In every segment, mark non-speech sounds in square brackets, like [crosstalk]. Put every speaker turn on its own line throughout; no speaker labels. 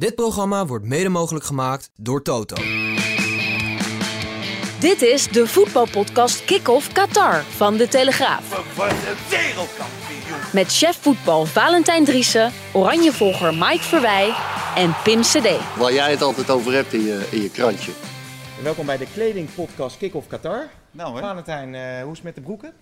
Dit programma wordt mede mogelijk gemaakt door Toto.
Dit is de voetbalpodcast Kick-Off Qatar van De Telegraaf. Met chef voetbal Valentijn Driessen, Oranjevolger Mike Verwij en Pim CD.
Waar jij het altijd over hebt in je, in je krantje.
Welkom bij de kledingpodcast Kick-Off Qatar.
Nou, hè?
Valentijn, eh, hoe is het met de broeken?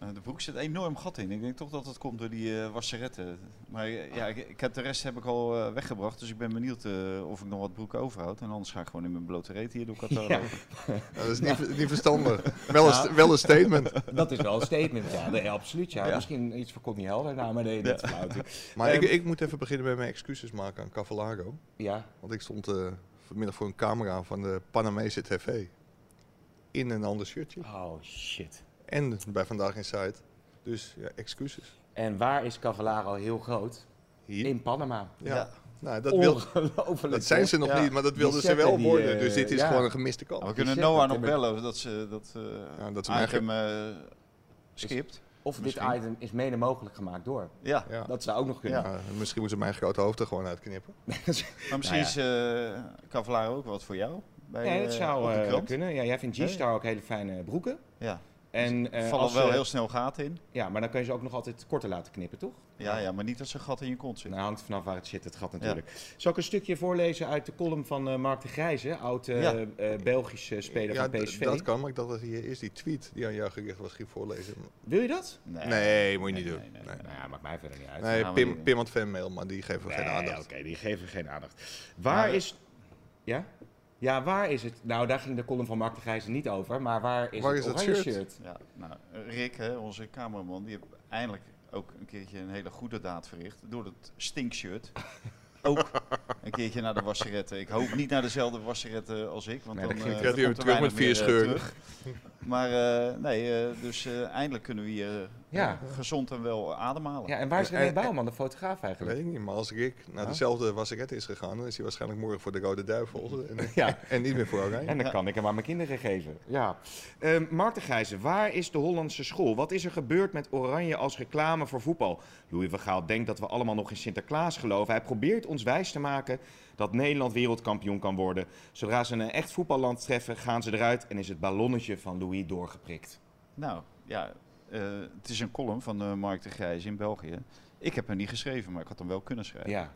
Eh, De broek zit enorm gat in. Ik denk toch dat het komt door die eh wasseretten. Maar eh, ja, ik, ik heb de rest heb ik al eh, weggebracht. Dus ik ben benieuwd of ik nog wat broeken overhoud. En anders ga ik gewoon in mijn blote reet hier door Qatar
Ja. [laughs]
dat is niet, niet verstandig. Wel een, wel een statement.
Dat is wel een statement, ja. Nee, absoluut, ja.
Ja.
Misschien iets voor Connie Helder, nou, maar nee, dat is flauw. [laughs]
Maar ik,
Ehm,
ik moet even beginnen met mijn excuses maken aan Cavalago.
Ja,
Want ik stond eh, vanmiddag voor een camera van de Panamese tv. In een ander shirtje.
oh shit.
En bij Vandaag in Zuid. Dus ja, excuses.
En waar is Cavallaro heel groot?
Hier.
In Panama.
Ja. Nou, dat, wil, dat zijn ze nog
Ja.
niet, maar dat wilden ze wel
die,
worden.
eh,
Dus dit is
ja.
gewoon een gemiste
Maar we
kans.
kunnen Noah nog bellen dat ze dat, eh
Ja, dat ze
item
mij
eh, skipt.
Of dit item is mede mogelijk gemaakt door.
Ja.
Ja.
Dat zou ook nog kunnen.
Ja, misschien moeten ze mijn grote hoofd er gewoon uitknippen. [laughs]
Maar misschien
Nou ja.
is eh Cavallaro ook wat voor jou. Bij,
Ja, dat
eh,
zou kunnen. Ja, jij vindt G-Star ook hele fijne broeken.
Ja.
En, eh,
Er vallen
als
wel
ze-
heel snel gaten in.
Ja, maar dan kun je ze ook nog altijd korter laten knippen, toch?
Ja, ja, maar niet als er gat in je kont zit.
Nou, hangt vanaf waar het zit, het gat natuurlijk. Zal ik een stukje voorlezen uit de column van eh, Mark de Grijze, oud eh,
Ja.
eh, Belgische speler
Ja,
van PSV?
dat kan, maar ik dacht dat hier eerst die tweet die aan jou gericht was ging voorlezen.
Wil je dat?
Nee, moet je niet
nee,
doen.
nee, nee,
Nee.
Nou ja, maakt mij verder niet uit.
Nee,
we niet
Pim. Pim had fanmail, maar die geven we geen
Nee,
aandacht.
Oké, die geven geen aandacht. Waar
Maar-
is... Ja? Ja, waar is het? Nou, daar ging de column van Mark de Grijze niet over, maar waar is
Waar
het
is
oranje
shirt?
shirt?
Ja, nou, Rick, hè, onze cameraman, die heeft eindelijk ook een keertje een hele goede daad verricht. Door het stinkshirt. [laughs] ook een keertje naar de wasseretten. Ik hoop niet naar dezelfde wasseretten als ik, want
Nee,
dan,
dan
eh,
hem
komt er
terug met vier
eh,
scheuren.
Maar eh, nee, eh, dus eh, eindelijk kunnen we hier eh,
Ja.
gezond en wel ademhalen.
Ja, en waar is
En-
René
en-
Bouwman, de fotograaf
Weet
eigenlijk?
ik niet, maar als Rick naar
Ja.
dezelfde wasseret is gegaan, dan is hij waarschijnlijk morgen voor de Rode Duivels. [laughs] En,
Ja.
en niet meer voor Oranje.
En dan kan ik hem aan mijn kinderen geven. Ja. Ehm Mark de Grijze, waar is de Hollandse school? Wat is er gebeurd met Oranje als reclame voor voetbal? Louis van Gaal denkt dat we allemaal nog in Sinterklaas geloven. Hij probeert ons wijs te maken dat Nederland wereldkampioen kan worden. Zodra ze een echt voetballand treffen, gaan ze eruit en is het ballonnetje van Louis doorgeprikt.
Nou, ja, eh, het is een column van eh, Mark de Grijs in België. Ik heb hem niet geschreven, maar ik had hem wel kunnen schrijven.
Ja,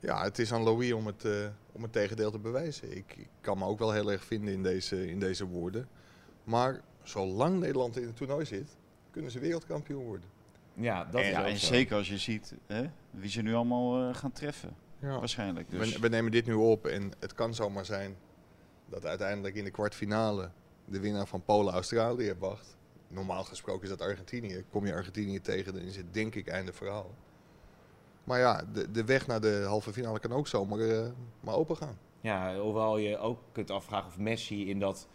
Ja, het is aan Louis om het, eh, om het tegendeel te bewijzen. Ik, ik kan me ook wel heel erg vinden in deze, in deze woorden. Maar zolang Nederland in het toernooi zit, kunnen ze wereldkampioen worden.
ja dat
en,
is
ja, en zeker als je ziet hè, wie ze nu allemaal eh, gaan treffen.
Ja.
Waarschijnlijk. Dus.
We, we nemen dit nu op en het kan zomaar zijn dat uiteindelijk in de kwartfinale de winnaar van Polen-Australië wacht. Normaal gesproken is dat Argentinië. Kom je Argentinië tegen, dan is het denk ik einde verhaal. Maar ja, de, de weg naar de halve finale kan ook zomaar eh, maar open gaan.
Ja, hoewel je ook kunt afvragen of Messi in dat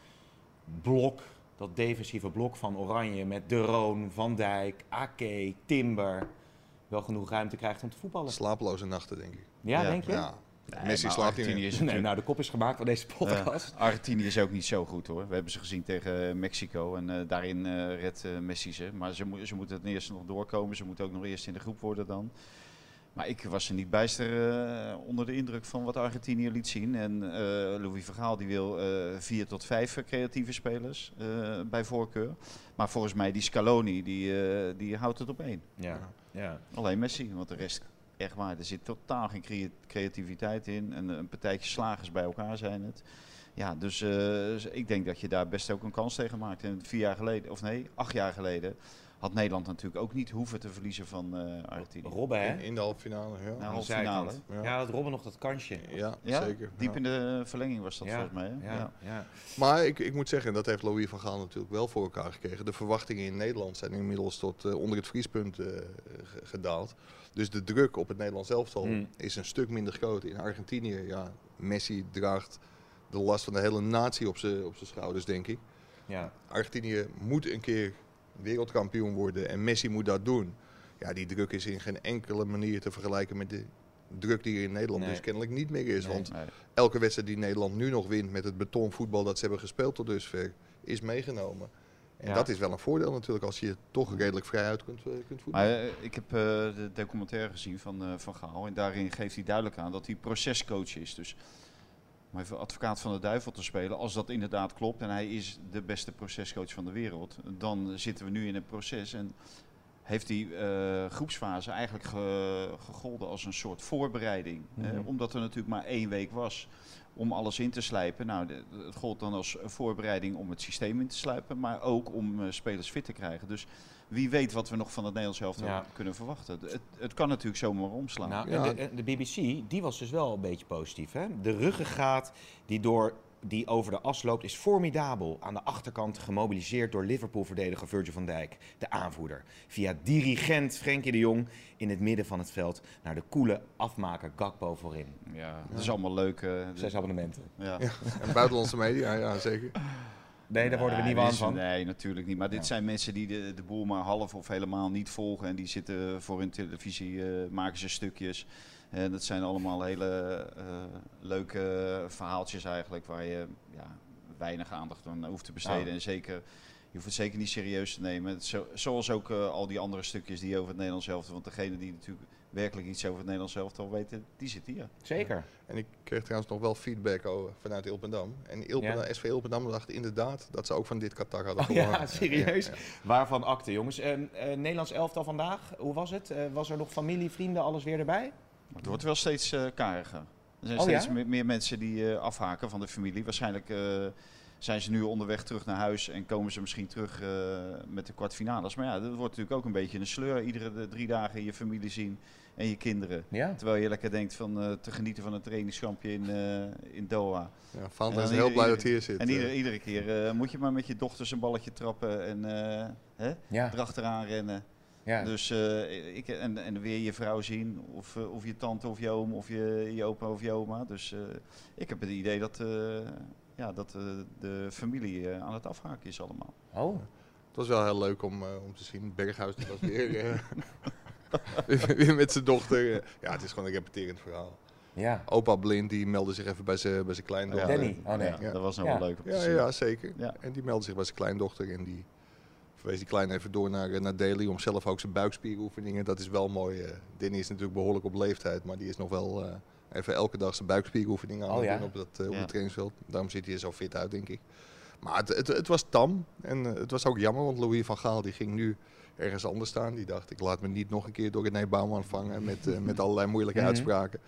blok, dat defensieve blok van Oranje met De Roon, Van Dijk, Ake, Timber, wel genoeg ruimte krijgt om te voetballen.
Slapeloze nachten, denk ik.
Ja,
Ja,
denk je?
Ja.
Nee,
Messi
Argentinië
meer.
is
Nee, nou, de kop is gemaakt van deze podcast.
Argentinië is ook niet zo goed hoor. We hebben ze gezien tegen eh, Mexico en eh, daarin eh redt Messi ze. Maar ze, moet- ze moeten het eerst nog doorkomen. Ze moeten ook nog eerst in de groep worden dan. Maar ik was er niet bijster onder de indruk van wat Argentinië liet zien. En eh, Louis Vergaal die wil eh, vier tot vijf creatieve spelers eh, bij voorkeur. Maar volgens mij die Scaloni die, eh, die houdt het op één.
ja, ja.
Alleen Messi, want de rest, echt waar, er zit totaal geen crea- creativiteit in. En een partijtje slagers bij elkaar zijn het. Ja, dus eh, dus ik denk dat je daar best ook een kans tegen maakt. En vier jaar geleden, of nee, acht jaar geleden, had Nederland natuurlijk ook niet hoeven te verliezen van eh Argentinië.
Robben, hè?
In, in de halve finale, ja.
Nou, halve finale.
Ja.
Ja, dat Robben nog dat kansje.
Ja,
Ja,
zeker.
diep
ja.
in de verlenging was dat
Ja,
volgens mij.
Ja, ja.
Maar ik, ik moet zeggen, en dat heeft Louis van Gaal natuurlijk wel voor elkaar gekregen. De verwachtingen in Nederland zijn inmiddels tot eh, onder het vriespunt eh, ge- gedaald. Dus de druk op het Nederlands elftal
Hmm.
is een stuk minder groot. In Argentinië, ja, Messi draagt de last van de hele natie op zijn op zijn schouders, denk ik.
ja.
Argentinië moet een keer wereldkampioen worden en Messi moet dat doen. Ja, die druk is in geen enkele manier te vergelijken met de druk die er in Nederland
Nee.
dus kennelijk niet meer is.
Nee.
Want
Nee.
elke wedstrijd die Nederland nu nog wint met het betonvoetbal dat ze hebben gespeeld tot dusver, is meegenomen. En
Ja.
dat is wel een voordeel natuurlijk als je toch redelijk vrij uit kunt, eh, kunt voetballen.
Maar, eh, ik heb eh, de documentaire gezien van, van Gaal en daarin geeft hij duidelijk aan dat hij procescoach is. Dus om even advocaat van de duivel te spelen, als dat inderdaad klopt en hij is de beste procescoach van de wereld, dan zitten we nu in een proces. En heeft die eh, groepsfase eigenlijk ge- gegolden als een soort voorbereiding.
Mhm.
Eh, omdat er natuurlijk maar één week was om alles in te slijpen. Nou, de- het gold dan als voorbereiding om het systeem in te sluipen, maar ook om eh, spelers fit te krijgen. Dus wie weet wat we nog van het Nederlands elftal
Ja.
kunnen verwachten. Het, het kan natuurlijk zomaar omslaan.
Nou,
Ja.
de BBC, die was dus wel een beetje positief. Hè? De ruggengraat die, door, die over de as loopt is formidabel. Aan de achterkant gemobiliseerd door Liverpool-verdediger Virgil van Dijk, de aanvoerder. Via dirigent Frenkie de Jong in het midden van het veld naar de koele afmaker Gakpo voorin.
ja, dat is allemaal leuk. eh,
Zes abonnementen.
ja.
En buitenlandse media, ja zeker.
Nee, daar worden we niet warm van.
Nee, natuurlijk niet. Maar dit
Ja.
zijn mensen die de, de boel maar half of helemaal niet volgen. En die zitten voor hun televisie, eh, maken ze stukjes. En dat zijn allemaal hele eh, leuke verhaaltjes eigenlijk. Waar je ja, weinig aandacht aan hoeft te besteden. En zeker, je hoeft het zeker niet serieus te nemen. Zo, zoals ook eh, al die andere stukjes die over het Nederlands elftal. Want degene die natuurlijk werkelijk iets over het Nederlands elftal weten, die zitten hier.
Zeker.
En ik kreeg trouwens nog wel feedback over, vanuit Ilpendam. En Ilpendam, SV Ilpendam dacht inderdaad dat ze ook van dit Qatar hadden
Oh ja, [laughs] serieus?
Ja, ja.
Waarvan akte, jongens. Eh, Nederlands elftal vandaag, hoe was het? Eh, was er nog familie, vrienden, alles weer erbij?
Het wordt wel steeds eh kariger. Er zijn
Oh,
steeds
ja?
meer, meer mensen die eh, afhaken van de familie. Waarschijnlijk eh, zijn ze nu onderweg terug naar huis en komen ze misschien terug eh, met de kwartfinales. Maar ja, dat wordt natuurlijk ook een beetje een sleur. Iedere de drie dagen je familie zien en je kinderen.
Ja.
Terwijl je lekker denkt van eh, te genieten van een trainingskampje in, eh, in Doha.
Ja,
En
is heel
ieder-
blij dat hij hier zit.
En iedere, iedere keer eh, moet je maar met je dochters een balletje trappen en eh, hè,
Ja.
erachteraan rennen.
Ja.
Dus eh, ik, en, en weer je vrouw zien, of, eh, of je tante of je oom, of je, je opa of je oma. Dus eh, ik heb het idee dat, eh, ja, dat de familie aan het afhaken is allemaal.
Oh,
Het was wel heel leuk om, eh, om te zien. Berghuis was weer, eh, [laughs] weer, met zijn dochter. ja, het is gewoon een repeterend verhaal.
ja.
Opa Blind die meldde zich even bij zijn bij zijn kleindochter.
Danny. Oh nee.
Ja,
Ja.
Dat was nog
Ja.
wel leuk om te
Ja,
zien.
ja, zeker.
Ja.
En die meldde zich bij zijn kleindochter en die verwees die klein even door naar, eh, naar Daly om zelf ook zijn buikspieroefeningen. Dat is wel mooi. eh Danny is natuurlijk behoorlijk op leeftijd, maar die is nog wel eh, even elke dag zijn buikspieroefeningen aan
Oh, ja?
doen op, dat, op
Ja.
het trainingsveld. Daarom ziet hij er zo fit uit, denk ik. Maar het, het, het was tam en het was ook jammer, want Louis van Gaal die ging nu ergens anders staan. Die dacht, ik laat me niet nog een keer door René Bouwman vangen met, met allerlei moeilijke
Mhm.
uitspraken.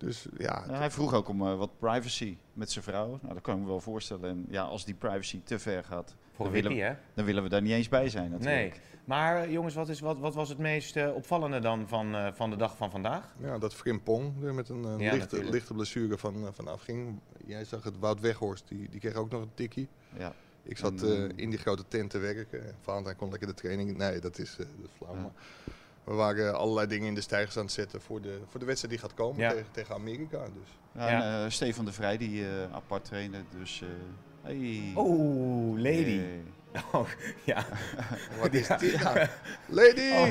Dus ja,
Ja, hij vroeg ook om eh, wat privacy met zijn vrouw. Nou, dat kan ik me wel voorstellen. En ja, als die privacy te ver gaat,
Voor
dan willen,
hè?
dan willen we daar niet eens bij zijn natuurlijk.
Nee. Maar eh, jongens, wat, is, wat, wat was het meest eh, opvallende dan van, eh, van de dag van vandaag?
Ja, dat Frimpong er met een
Ja,
lichte, lichte blessure van, eh, van afging. Jij zag het, Wout Weghorst, die, die kreeg ook nog een tikkie.
Ja.
Ik zat
En,
in die grote tent te werken. Valentijn kon lekker de training. Nee, dat is, eh, dat is flauw. We waren allerlei dingen in de stijgers aan het zetten voor de, voor de wedstrijd die gaat komen
Ja.
tegen, tegen Amerika. Dus.
Ja, en, eh, Stefan de Vrij die eh, apart trainde. Dus, eh hey.
Oh, lady.
Hey.
Oh, ja. [laughs]
Wat is dit nou? Lady!
Oh,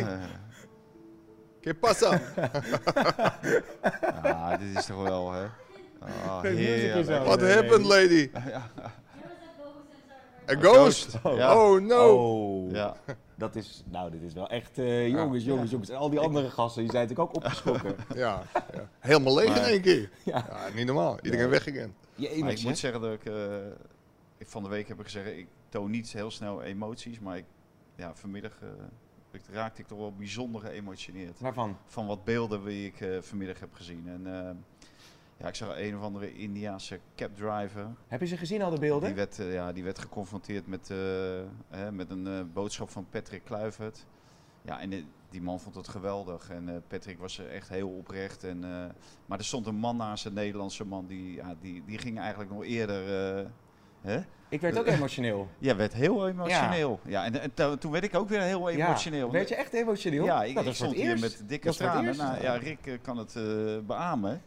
Que pasa?
ja, dit is toch wel, hè? Ah, heerlijk.
al-
What happened, lady? [laughs] A ghost?
ghost, ja.
Oh no!
Oh.
Ja.
Dat is, nou, dit is wel echt, eh, jongens, jongens, jongens. En al die andere gasten, die zijn natuurlijk ook opgeschrokken. [laughs]
Ja, ja. helemaal leeg in één keer. [laughs]
Ja.
Ja, niet normaal. Iedereen.
Je
Maar ik moet zeggen dat ik, eh, ik van de week heb ik gezegd, ik toon niet heel snel emoties, maar ik, ja, vanmiddag eh, ik, raakte ik toch wel bijzonder geëmotioneerd.
Waarvan?
Van wat beelden die ik eh, vanmiddag heb gezien. En eh, Ja, ik zag een of andere Indiaanse cabdriver.
Heb je ze gezien al de beelden?
Die werd, eh, ja, die werd geconfronteerd met, eh, hè, met een eh, boodschap van Patrick Kluivert. Ja, en die, man vond het geweldig. En Patrick was er echt heel oprecht. En, maar er stond een man naast, een Nederlandse man, die, ja, die, die ging eigenlijk nog eerder... hè?
Ik werd ook [laughs] emotioneel.
Ja, werd heel emotioneel. Ja, en, en to- toen werd ik ook weer heel emotioneel.
Ja, werd je echt emotioneel?
Ja, ik,
Dat
ik stond hier met dikke
Dat
tranen. Nou, ja, Rick kan het beamen.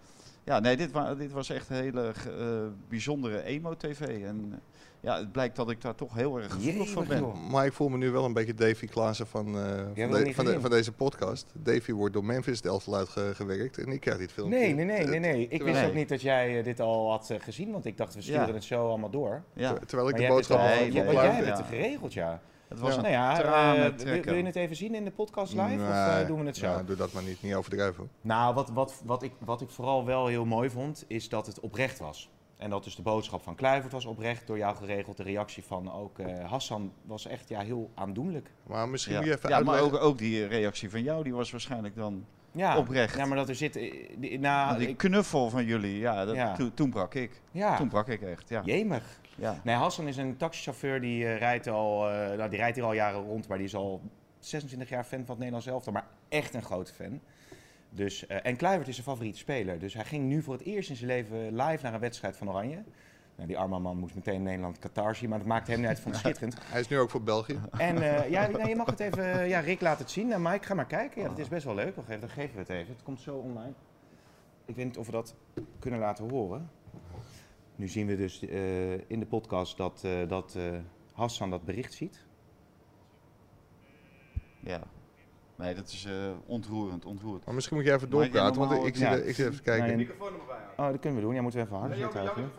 Ja, nee, dit, wa dit was echt een hele eh, bijzondere emo-tv. En eh, ja, het blijkt dat ik daar toch heel erg gevoelig voor
Jemig,
ben.
joh.
Maar ik voel me nu wel een beetje Davy Klaassen van, eh, van, de- van, de- van deze podcast. Davy wordt door Memphis Delft uitgewerkt en ik krijg dit filmpje.
Nee, nee, nee, nee, nee. Ik wist ook niet dat jij dit al had gezien, want ik dacht we sturen
Ja.
het zo allemaal door.
Ja,
Ter- Terwijl ik
Maar
de boodschap
al-
Nee,
van
jij-
nee,
hebt het geregeld, ja.
Het was
Ja.
een
Nou ja,
tranen
eh, wil, je het even zien in de podcast live of eh, doen we het zo?
ja, doe dat maar niet, niet overdrijven.
Nou, wat, wat, wat, ik, wat ik vooral wel heel mooi vond, is dat het oprecht was. En dat dus de boodschap van Kluivert was oprecht, door jou geregeld. De reactie van ook eh, Hassan was echt ja, heel aandoenlijk.
Maar misschien
Ja,
moet je even
ja maar ook, ook die reactie van jou, die was waarschijnlijk dan...
Ja,
Oprecht.
Ja, maar dat er zit... die- Nou,
die
ik,
knuffel van jullie, ja, dat,
Ja.
Toen, toen brak ik.
ja,
Toen brak ik echt, ja.
jemig.
Ja.
Nee, Hassan is een taxichauffeur die, eh, rijdt al, eh, nou, die rijdt hier al jaren rond, maar die is al 26 jaar fan van het Nederlands elftal, maar echt een grote fan. Dus, eh, en Kluivert is zijn favoriete speler, dus hij ging nu voor het eerst in zijn leven live naar een wedstrijd van Oranje. Nou, die arme man moest meteen Nederland-Qatar zien, maar dat maakte hem niet uit, het schitterend.
Hij is nu ook voor België.
En ja, [laughs] nou, je mag het even, ja, Rick laat het zien. Nou, Mike, ga maar kijken. Ja, dat is best wel leuk. Dan geven we het even. Het komt zo online. Ik weet niet of we dat kunnen laten horen. Nu zien we dus eh, in de podcast dat, eh, dat eh, Hassan dat bericht ziet.
ja. Nee, dat is eh, ontroerend, ontroerend.
Maar misschien moet je even
jij
doorpraten, want ik, zit,
Ja.
ik zit even te kijken.
Nee, Oh, dat kunnen we doen. Ja, moeten we even harder zetten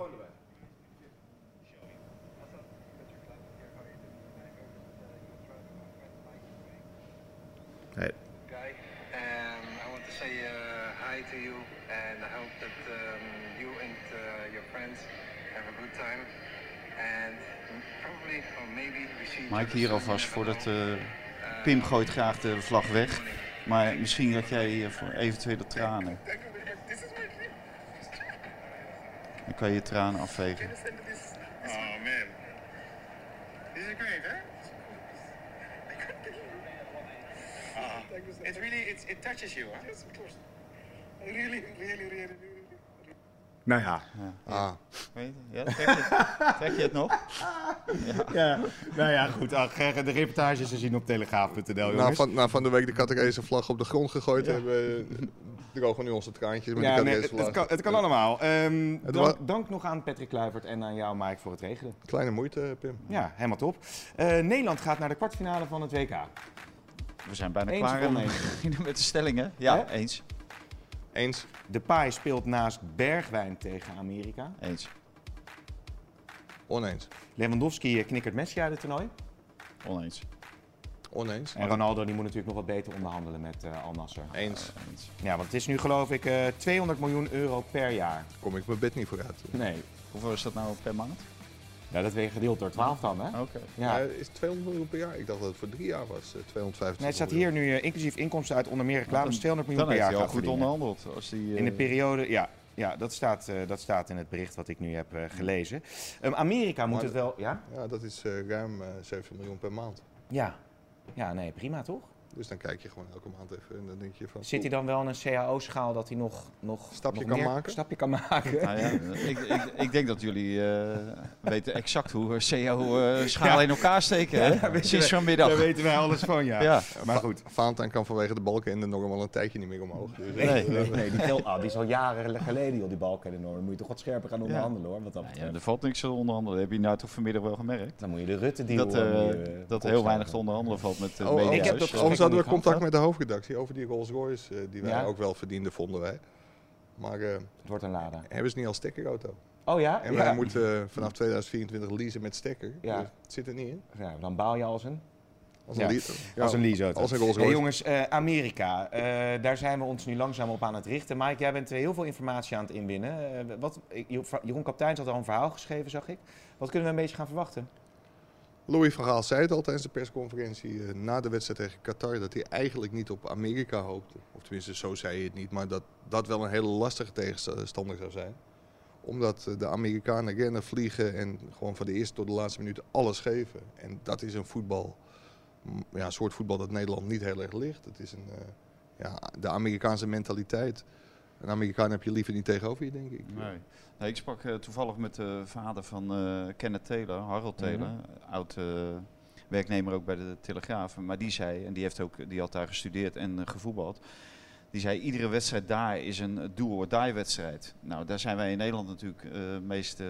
Mike, hier alvast voordat eh, Pim gooit graag de vlag weg. Maar misschien dat jij eh, voor eventuele tranen. Dan kan je je tranen afvegen.
Oh man, this is great, huh? Uh, it's really, it's, it touches you, huh? Yes, of course. Really, really, really, really.
Nou ja.
Ah,
Weet je? Ja, trek, je, trek [laughs] je het nog? [laughs]
ja. Nou ja, goed. ach, eh, De reportages te zien op telegraaf.nl,
nou,
jongens.
van, nou, van de week de Catarese vlag op de grond gegooid hebben, eh, drogen nu onze traantjes met
Ja,
de
nee,
Catarese
het,
vlag.
het kan, het kan allemaal. Ehm,
Het
dank, nog aan Patrick Kluivert en aan jou, Mike, voor het regelen.
Kleine moeite, Pim.
Ja, helemaal top. Eh, Nederland gaat naar de kwartfinale van het WK.
We zijn bijna
Eens
klaar
of
en
oneens? [laughs]
met de stellingen. Ja, eens.
Eens.
De paai speelt naast Bergwijn tegen Amerika.
Eens.
Oneens.
Lewandowski eh, knikkert Messi uit het toernooi.
Oneens.
Oneens.
En Ronaldo die moet natuurlijk nog wat beter onderhandelen met eh, Al Nasser.
Eens.
Eens.
Ja, want het is nu geloof ik eh 200 miljoen euro per jaar.
Kom ik mijn bed niet vooruit.
Nee.
Hoeveel is dat nou per maand?
Ja, dat weer gedeeld door 12 dan, hè?
Oké.
Ja.
Is het 200 miljoen per jaar? Ik dacht dat het voor drie jaar was. eh, 250
Nee, het staat hier nu eh, inclusief inkomsten uit onder meer reclames 200 miljoen
Dan
per
heeft
jaar
hij al goed onderhandeld. Als die,
In de
eh,
periode, ja. Ja, dat staat, dat staat in het bericht wat ik nu heb gelezen. Ehm, Amerika moet
Maar
het wel... Ja?
Ja, dat is ruim eh 7 miljoen per maand.
Ja. Ja, nee, prima toch?
Dus dan kijk je gewoon elke maand even en dan denk je van...
Zit hij dan wel in een CAO-schaal dat hij nog, nog
Stapje
nog
kan
meer
maken?
stapje kan maken?
Nou ja, ik, ik, ik denk dat jullie eh, weten exact hoe CO-schalen
Ja.
in elkaar steken.
Ja,
hè? Sinds vanmiddag.
Daar weten wij alles van, ja.
Ja.
Maar goed.
Valentijn kan vanwege de balken en de norm al een tijdje niet meer omhoog. Dus,
Nee, nee, nee, die, tel- ah, die is al jaren geleden, joh, die balken enorm. Dan moet je toch wat scherper gaan onderhandelen, hoor. Wat dat
Ja, er valt niks te onderhandelen. Heb je nou toch vanmiddag wel gemerkt?
Dan moet je de Rutte-deal...
Dat,
eh,
eh,
eh,
dat heel weinig te onderhandelen valt met de
Oh, oh,
media's.
Ik heb dat
Eh,
Overigens hadden we contact met de hoofdredactie over die Rolls Royce, eh, die wij
Ja?
ook wel verdienden, vonden wij. Maar eh,
Het wordt een lada.
hebben ze niet al stekkerauto?
Oh ja?
En
ja.
wij moeten eh, vanaf 2024 leasen met stekker.
Ja.
Dus het zit er niet in.
Ja, dan baal je als een...
Als een, lease- ja,
als een leaseauto.
Als een Rolls
Hey,
Royce.
jongens, Amerika. daar zijn we ons nu langzaam op aan het richten. Mike, jij bent heel veel informatie aan het inwinnen. Wat, Jeroen Kaptein had al een verhaal geschreven, zag ik. Wat kunnen we een beetje gaan verwachten?
Louis van Gaal zei het al tijdens de persconferentie eh, na de wedstrijd tegen Qatar dat hij eigenlijk niet op Amerika hoopte. Of tenminste, zo zei hij het niet, maar dat dat wel een hele lastige tegenstander zou zijn. Omdat eh, de Amerikanen rennen, vliegen en gewoon van de eerste tot de laatste minuut alles geven. En dat is een voetbal, mm, ja, een soort voetbal dat Nederland niet heel erg ligt. Het is een, eh, ja, de Amerikaanse mentaliteit. Een Amerikaan heb je liever niet tegenover je, denk ik.
Nee. Nee, ik sprak eh, toevallig met de vader van eh, Kenneth Taylor, Harold Taylor, oud eh, werknemer ook bij de Telegraaf. Maar die zei, en die, heeft ook, die had daar gestudeerd en gevoetbald. Die zei, iedere wedstrijd daar is een do-or-die wedstrijd. Nou, daar zijn wij in Nederland natuurlijk eh meest eh,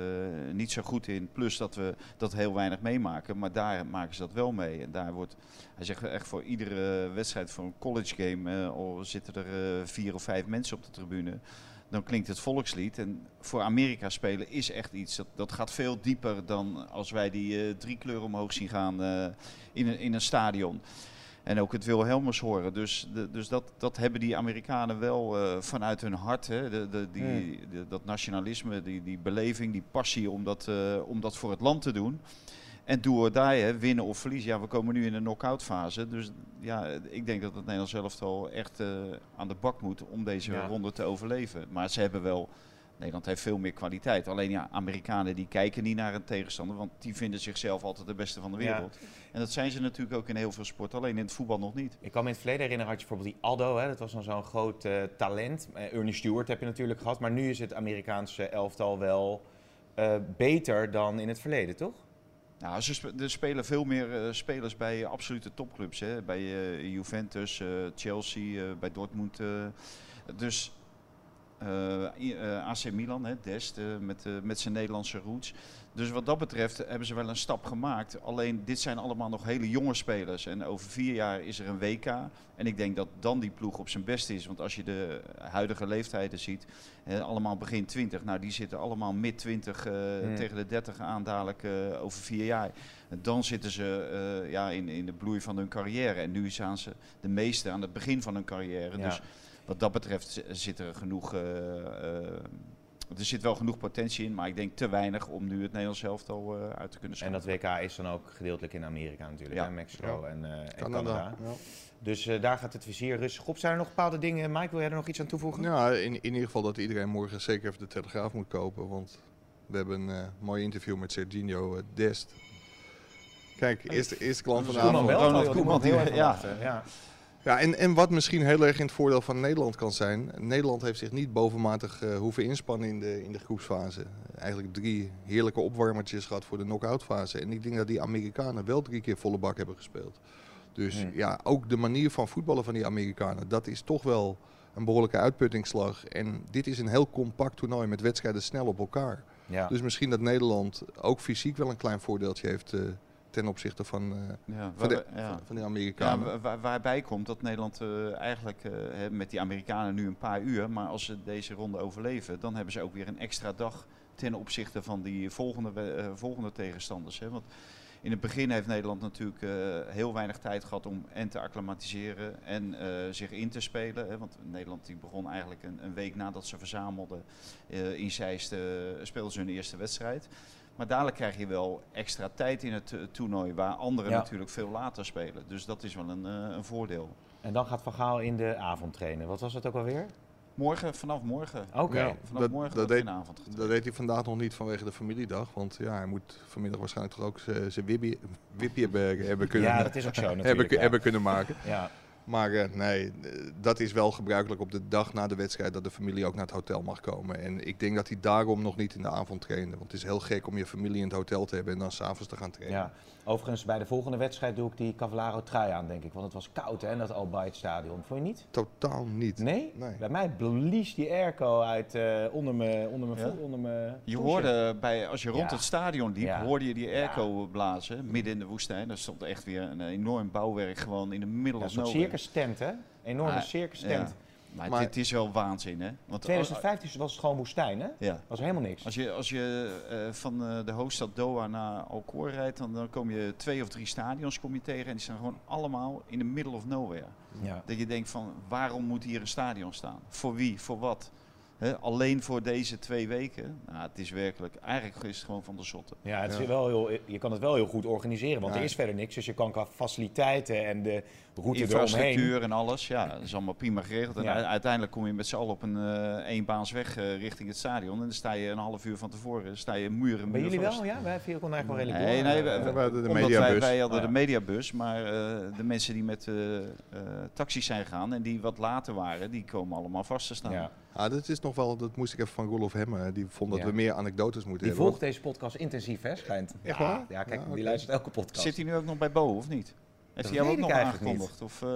niet zo goed in. Plus dat we dat heel weinig meemaken. Maar daar maken ze dat wel mee. En daar wordt, hij zegt echt voor iedere wedstrijd, voor een college game, al zitten er vier of vijf mensen op de tribune. Dan klinkt het volkslied. En voor Amerika spelen is echt iets. Dat, dat gaat veel dieper dan als wij die drie kleuren omhoog zien gaan in, in een stadion. En ook het Wilhelmus horen. Dus, de, dus dat, dat hebben die Amerikanen wel eh, vanuit hun hart. Hè? De, de, die, de- dat nationalisme, die, die beleving, die passie om dat, eh, om dat voor het land te doen. En do or die, hè, winnen of verliezen. Ja, we komen nu in een knock-out fase. Dus ja, ik denk dat het Nederlands elftal echt eh, aan de bak moet om deze
Ja.
ronde te overleven. Maar ze hebben wel... Nederland heeft veel meer kwaliteit. Alleen ja, Amerikanen die kijken niet naar een tegenstander, want die vinden zichzelf altijd de beste van de
Ja.
wereld. En dat zijn ze natuurlijk ook in heel veel sporten, alleen in het voetbal nog niet.
Ik kan me in het verleden herinneren, had je bijvoorbeeld die Aldo, hè, dat was dan zo'n groot eh, talent. Eh, Ernie Stewart heb je natuurlijk gehad, maar nu is het Amerikaanse elftal wel eh, beter dan in het verleden, toch?
Nou, er spelen veel meer spelers bij absolute topclubs. Hè? Bij Juventus, Chelsea, bij Dortmund. dus AC Milan, hè, Dest, eh, met, eh, met zijn Nederlandse roots. Dus wat dat betreft hebben ze wel een stap gemaakt. Alleen dit zijn allemaal nog hele jonge spelers. En over vier jaar is er een WK. En ik denk dat dan die ploeg op zijn best is. Want als je de huidige leeftijden ziet, eh, allemaal begin 20. Nou, die zitten allemaal mid 20 eh,
Hmm.
tegen de 30 aan dadelijk eh, over vier jaar. En dan zitten ze eh, ja, in, in de bloei van hun carrière. En nu staan ze de meeste aan het begin van hun carrière.
Ja.
Dus wat dat betreft zi- zit er genoeg. eh, eh, er zit wel genoeg potentie in, maar ik denk te weinig om nu het Nederlands elftal eh uit te kunnen
En
schakelen.
dat WK is dan ook gedeeltelijk in Amerika natuurlijk,
Ja.
hè, Mexico
Ja.
en, eh, en
Canada. Ja.
Dus eh, daar gaat het vizier rustig op. Zijn er nog bepaalde dingen, Mike, wil jij er nog iets aan toevoegen?
Ja, in, in ieder geval dat iedereen morgen zeker even de Telegraaf moet kopen. Want we hebben een mooi interview met Serginho Dest. Kijk, eerste, eerste klant van de
Koeman
avond.
wel. Ronald Koeman,
heel
ja.
Ja.
Ja, en, en wat misschien heel erg in het voordeel van Nederland kan zijn. Nederland heeft zich niet bovenmatig eh, hoeven inspannen in de, in de groepsfase. Eigenlijk drie heerlijke opwarmertjes gehad voor de knock-out fase. En ik denk dat die Amerikanen wel drie keer volle bak hebben gespeeld. Dus
Hmm.
ja, ook de manier van voetballen van die Amerikanen, dat is toch wel een behoorlijke uitputtingsslag. En dit is een heel compact toernooi met wedstrijden snel op elkaar.
Ja.
Dus misschien dat Nederland ook fysiek wel een klein voordeeltje heeft eh, ten opzichte van, eh,
Ja,
van, de,
ja.
van, van Amerikanen.
wa- wa- waarbij komt dat Nederland eh, eigenlijk eh, met die Amerikanen nu een paar uur, maar als ze deze ronde overleven, dan hebben ze ook weer een extra dag ten opzichte van die volgende, volgende tegenstanders. Hè. Want in het begin heeft Nederland natuurlijk heel weinig tijd gehad om en te acclimatiseren en zich in te spelen. Hè. Want Nederland die begon eigenlijk een, een week nadat ze verzamelden in Zeist, speelden ze hun eerste wedstrijd. Maar dadelijk krijg je wel extra tijd in het eh, toernooi, waar anderen
Ja.
natuurlijk veel later spelen. Dus dat is wel een, eh, een voordeel.
En dan gaat Van Gaal in de avond trainen. Wat was het ook alweer?
Morgen, vanaf morgen.
Oké.
Ja.
Vanaf
Dat-
morgen
dat deed-
in de avond getraind.
Dat deed hij vandaag nog niet vanwege de familiedag. Want ja, hij moet vanmiddag waarschijnlijk toch ook zijn wipje hebben, hebben kunnen,
Ja, dat is ook zo [laughs] natuurlijk.
hebben,
ja.
hebben kunnen maken.
Ja.
Maar eh, nee, dat is wel gebruikelijk op de dag na de wedstrijd dat de familie ook naar het hotel mag komen. En ik denk dat hij daarom nog niet in de avond trainde. Want het is heel gek om je familie in het hotel te hebben en dan s'avonds te gaan trainen.
Ja. Overigens, bij de volgende wedstrijd doe ik die Cavallaro trui aan, denk ik. Want het was koud, hè, in dat Al stadion. Vond je niet?
Totaal niet.
Nee?
Nee.
Bij mij blies die airco uit eh, onder mijn onder mijn
Ja?
voet, onder mijn
Je hoorde bij, als je rond
Ja.
het stadion liep,
Ja.
hoorde je die airco blazen, midden in de woestijn. Er stond echt weer een enorm bouwwerk gewoon in de middle
Ja,
of
een
nowhere.
circus tent, hè? Enorme
Ah,
circus
Ja.
tent.
Maar,
Maar-
dit is wel waanzin, hè? Want
2015 was het gewoon woestijn, hè?
ja.
Was helemaal niks.
Als je, als je eh, van eh, de hoofdstad Doha naar Alcor rijdt, dan, dan kom je twee of drie stadions kom je tegen en die staan gewoon allemaal in the middle of nowhere.
Ja.
Dat je denkt van, waarom moet hier een stadion staan? Voor wie? Voor wat? Hè, alleen voor deze twee weken. Nou, het is werkelijk, eigenlijk is het gewoon van de zotte.
Ja, het is Wel heel, je kan het wel heel goed organiseren, want
Ja.
er is verder niks. Dus je kan qua faciliteiten en de route
Infrastructuur
eromheen.
en alles, ja, dat is allemaal prima geregeld. En
Ja.
uiteindelijk kom je met z'n allen op een eh eenbaansweg eh, richting het stadion. En dan sta je een half uur van tevoren, sta je muur en
Bij
muur
jullie
vast.
wel? Ja, wij vieren kon eigenlijk wel redelijk
Nee,
door.
nee, we, we-
we hadden de
omdat wij,
mediabus.
wij hadden
Oh, ja.
de mediabus, maar eh, de mensen die met eh eh, taxis zijn gegaan en die wat later waren, die komen allemaal vast te staan.
ja.
Ah, dat is nog wel, dat moest ik even van Rolof Hemmen. Die vond dat
Ja.
we meer anekdotes moeten
Die
hebben.
volgt deze podcast intensief, hè, schijnt. Ja, kijk,
Ja,
die luistert elke podcast.
Zit hij nu ook nog bij Bo, of niet? Heeft
Dat
hij jou ook nog aangekondigd? Of, eh,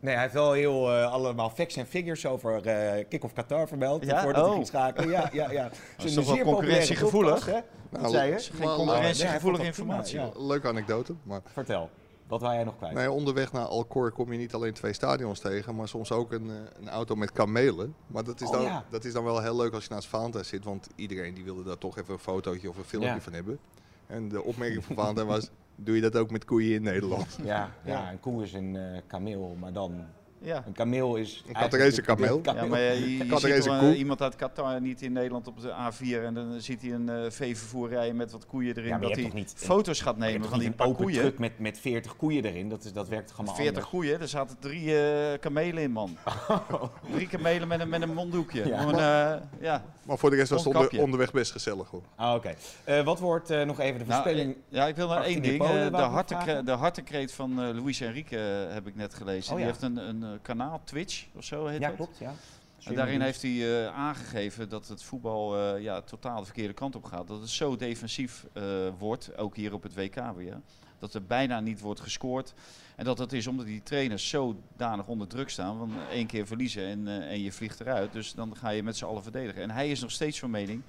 Nee, hij heeft wel heel eh, allemaal facts en figures over eh Kick of Qatar vermeld.
Ja?
Voordat hij
Oh.
ging schakelen. Ja, ja, ja. [laughs]
Dat is toch wel concurrentiegevoelig?
Nou,
Wat zei je?
geen concurrentiegevoelige
Nee, hij
informatie.
prima,
Leuke anekdote, maar
Vertel, wat wou jij nog kwijt?
nee, onderweg naar Alcor kom je niet alleen twee stadions tegen, maar soms ook een, een auto met kamelen. Maar dat is,
Oh,
dan,
ja.
dat is dan wel heel leuk als je naast Valentijn zit, want iedereen die wilde daar toch even een fotootje of een filmpje
Ja.
van hebben. En de opmerking van Valentijn was, doe je dat ook met koeien in Nederland?
Ja, ja, een koe is een eh, kameel, maar dan...
Ja.
Een kameel is...
Een Catarese kameel.
Ja, maar je, je, ziet
een
eh,
koe?
iemand uit Qatar niet in Nederland op de A4 en dan ziet hij een eh veevervoer rijden met wat koeien erin.
Ja, maar
dat hij
niet een-
foto's gaat
Maar
nemen van die paar
een open
koeien.
truck met, met 40 koeien erin, dat, is, dat werkt allemaal
40
anders?
koeien, er zaten drie eh, kamelen in, man. Drie kamelen met een, met een monddoekje.
Ja.
Gewoon, eh, ja.
Maar voor de rest was het onder- onderweg best gezellig hoor.
Ah, Oké. Eh, wat wordt eh, nog even de
Nou,
voorspelling?
ja, ik wil nog één ding. Eh, de, hartekreet van eh Luis Enrique eh, heb ik net gelezen.
Oh,
Die
ja.
heeft een, een eh, kanaal, Twitch of zo heet
ja,
dat.
klopt, ja.
En daarin heeft hij eh, aangegeven dat het voetbal eh, ja, totaal de verkeerde kant op gaat. Dat het zo defensief eh, wordt, ook hier op het WK weer. Dat er bijna niet wordt gescoord. En dat dat is omdat die trainers zodanig onder druk staan. Van één keer verliezen en, eh, en je vliegt eruit. Dus dan ga je met z'n allen verdedigen. En hij is nog steeds van mening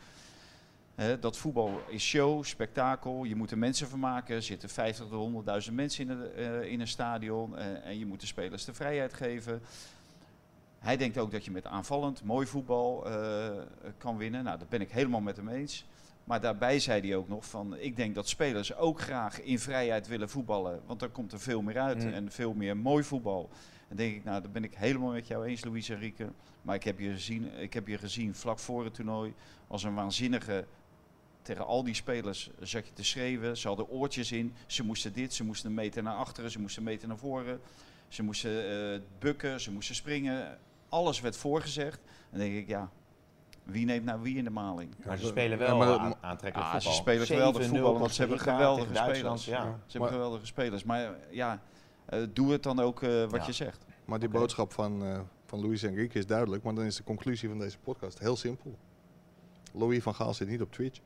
dat voetbal is show, spektakel. Je moet er mensen van maken. Er zitten 50 tot 100.000 mensen in, een, eh, in een stadion. eh, en je moet de spelers de vrijheid geven. Hij denkt ook dat je met aanvallend, mooi voetbal eh, kan winnen. Nou, dat ben ik helemaal met hem eens. Maar daarbij zei hij ook nog van, ik denk dat spelers ook graag in vrijheid willen voetballen. Want dan komt er veel meer uit
Mm.
en veel meer mooi voetbal. En denk ik, nou, dat ben ik helemaal met jou eens, Luis Enrique. Maar ik heb je gezien, ik heb je gezien vlak voor het toernooi als een waanzinnige... Tegen al die spelers zat je te schreeuwen. Ze hadden oortjes in. Ze moesten dit, ze moesten een meter naar achteren, ze moesten een meter naar voren. Ze moesten eh, bukken, ze moesten springen. Alles werd voorgezegd. En dan denk ik, ja, wie neemt nou wie in de maling?
Maar ze spelen wel
Ja, maar-
aan, aantrekkelijk
Ah,
voetbal.
ze spelen geweldig
7-0
voetbal, want ze hebben geweldige spelers.
Ja.
Ze hebben
Maar-
geweldige spelers. Maar eh, ja, eh, doe het dan ook eh, wat
Ja.
je zegt.
Maar die boodschap van, eh van Louis Enrique is duidelijk. Maar dan is de conclusie van deze podcast heel simpel. Louis van Gaal zit niet op Twitch.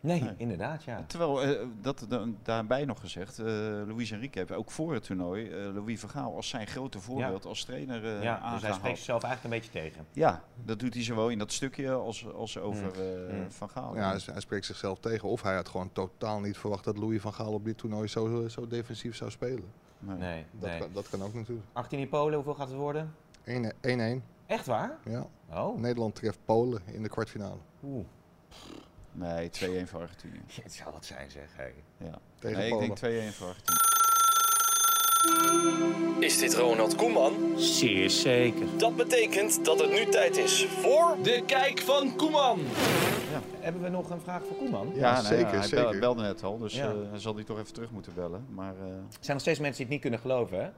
Nee,
Nee.
inderdaad, ja.
Terwijl, eh, dat da- daarbij nog gezegd, eh Luis Enrique heeft ook voor het toernooi eh, Louis van Gaal als zijn grote voorbeeld als trainer eh
ja, dus hij
aangehaald.
spreekt zichzelf eigenlijk een beetje tegen.
Ja, dat doet hij zowel in dat stukje als, als over
Mm.
eh,
Mm.
Van Gaal.
Ja, hij, hij spreekt zichzelf tegen. Of hij had gewoon totaal niet verwacht dat Louis van Gaal op dit toernooi zo, zo defensief zou spelen.
Nee.
Nee,
Dat,
nee.
kan, dat kan ook natuurlijk.
18 in Polen, hoeveel gaat het worden?
1-1.
Echt waar?
Ja.
Oh.
Nederland treft Polen in de kwartfinale.
Oeh.
Nee, 2-1 voor Argentinië. [laughs]
Het zou wat zijn, zeg. Hey.
Ja.
Tegen
Nee, ik denk 2-1 voor Argentinië.
Is dit Ronald Koeman?
Zeer zeker.
Dat betekent dat het nu tijd is voor de kijk van Koeman.
Hebben we nog een vraag voor Koeman?
Ja,
nou
zeker,
hij
zeker.
bel- belde net al, dus
Ja.
eh, hij zal die toch even terug moeten bellen. Maar eh
Er zijn nog steeds mensen die het niet kunnen geloven, hè?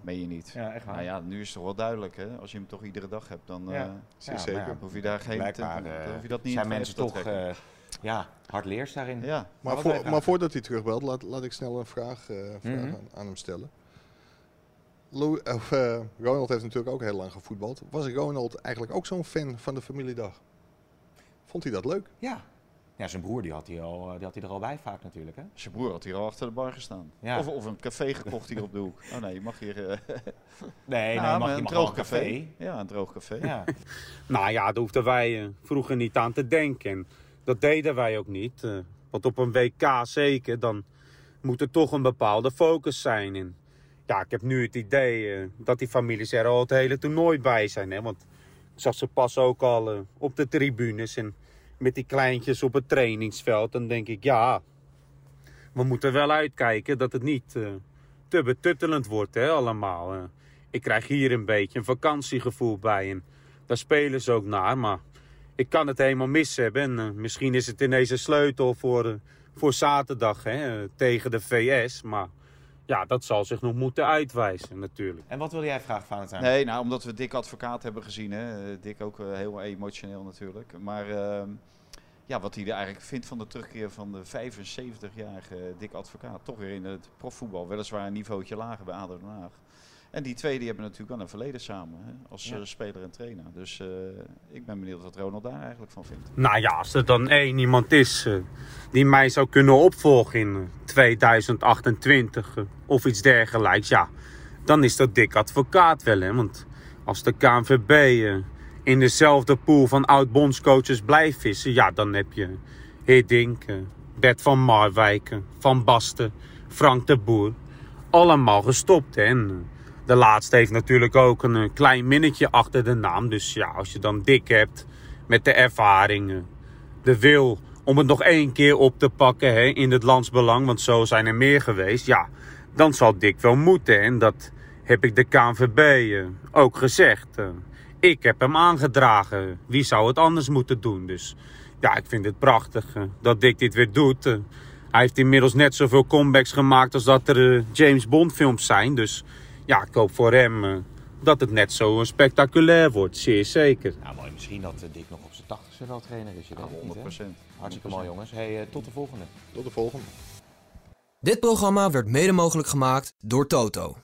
meen je niet.
Ja, echt waar.
Nou ja, nu is het toch wel duidelijk, hè? Als je hem toch iedere dag hebt, dan, eh,
Ja.
Zeer
Ja,
zeker.
ja,
hoef je daar geen...
Blijkbaar
hoef je dat niet
zijn mensen toch
te trekken.
eh, ja, hardleers daarin.
Ja,
Maar, voor- voordat hij terugbelt, laat, laat ik snel een vraag, eh, vraag
Mhm.
aan, aan hem stellen. Eh, Ronald heeft natuurlijk ook heel lang gevoetbald. Was Ronald eigenlijk ook zo'n fan van de familiedag? Vond hij dat leuk?
Ja. Ja, zijn broer die had, hij al, eh, die had hij er al bij vaak natuurlijk, hè?
Zijn broer had hier al achter de bar gestaan.
Ja.
Of, of een café gekocht hier op de hoek. Oh nee, je mag hier... eh,
Nee,
nou, [laughs]
nee, mag,
een
mag
droog café. Ja, een droog café.
Ja. [laughs]
Nou ja, daar hoefden wij vroeger niet aan te denken. Dat deden wij ook niet. eh, want op een WK zeker, dan moet er toch een bepaalde focus zijn. Ja, ik heb nu het idee eh, dat die families er al het hele toernooi bij zijn. Hè? Want ik zag ze pas ook al eh, op de tribunes en met die kleintjes op het trainingsveld. Dan denk ik, ja, we moeten wel uitkijken dat het niet te betuttelend wordt hè, allemaal. ik krijg hier een beetje een vakantiegevoel bij en daar spelen ze ook naar. Maar ik kan het helemaal mis hebben. En eh, misschien is het ineens een sleutel voor, eh, voor zaterdag hè, eh, tegen de VS. Maar ja, dat zal zich nog moeten uitwijzen natuurlijk.
En wat wil jij vragen, Valentijn?
Nee, nou, omdat we Dick Advocaat hebben gezien. Hè. Dick ook heel emotioneel natuurlijk. Maar ehm, ja, wat hij er eigenlijk vindt van de terugkeer van de 75-jarige Dick Advocaat. Toch weer in het profvoetbal. Weliswaar een niveautje lager bij ADO Den Haag. En die twee die hebben natuurlijk wel een verleden samen. Hè, als
Ja.
eh, speler en trainer. Dus eh, ik ben benieuwd wat Ronald daar eigenlijk van vindt.
Nou ja, als er dan één iemand is eh, die mij zou kunnen opvolgen in eh, 2028 eh, of iets dergelijks, ja, dan is dat Dick Advocaat wel. Hè? Want als de KNVB in dezelfde pool van oud-bondscoaches blijft vissen, ja, dan heb je Hiddink, Bert van Marwijk, eh, Van Basten, Frank de Boer, allemaal gestopt. Hè? En, de laatste heeft natuurlijk ook een eh, klein minnetje achter de naam. Dus ja, als je dan Dick hebt met de ervaringen, de wil om het nog één keer op te pakken hè, in het landsbelang, want zo zijn er meer geweest, ja, dan zal Dick wel moeten. En dat heb ik de KNVB eh, ook gezegd. Eh, ik heb hem aangedragen. Wie zou het anders moeten doen? Dus ja, ik vind het prachtig dat Dick dit weer doet. Hij heeft inmiddels net zoveel comebacks gemaakt als dat er James Bond films zijn. Dus ja, ik hoop voor hem eh, dat het net zo spectaculair wordt. Zeer zeker.
Nou, mooi. Misschien dat eh, Dick nog op zijn 80ste wel trainer is. Je het niet, hè?
100%.
Hartstikke mooi, jongens. Hey, eh, tot de volgende.
Tot de volgende.
Dit programma werd mede mogelijk gemaakt door Toto.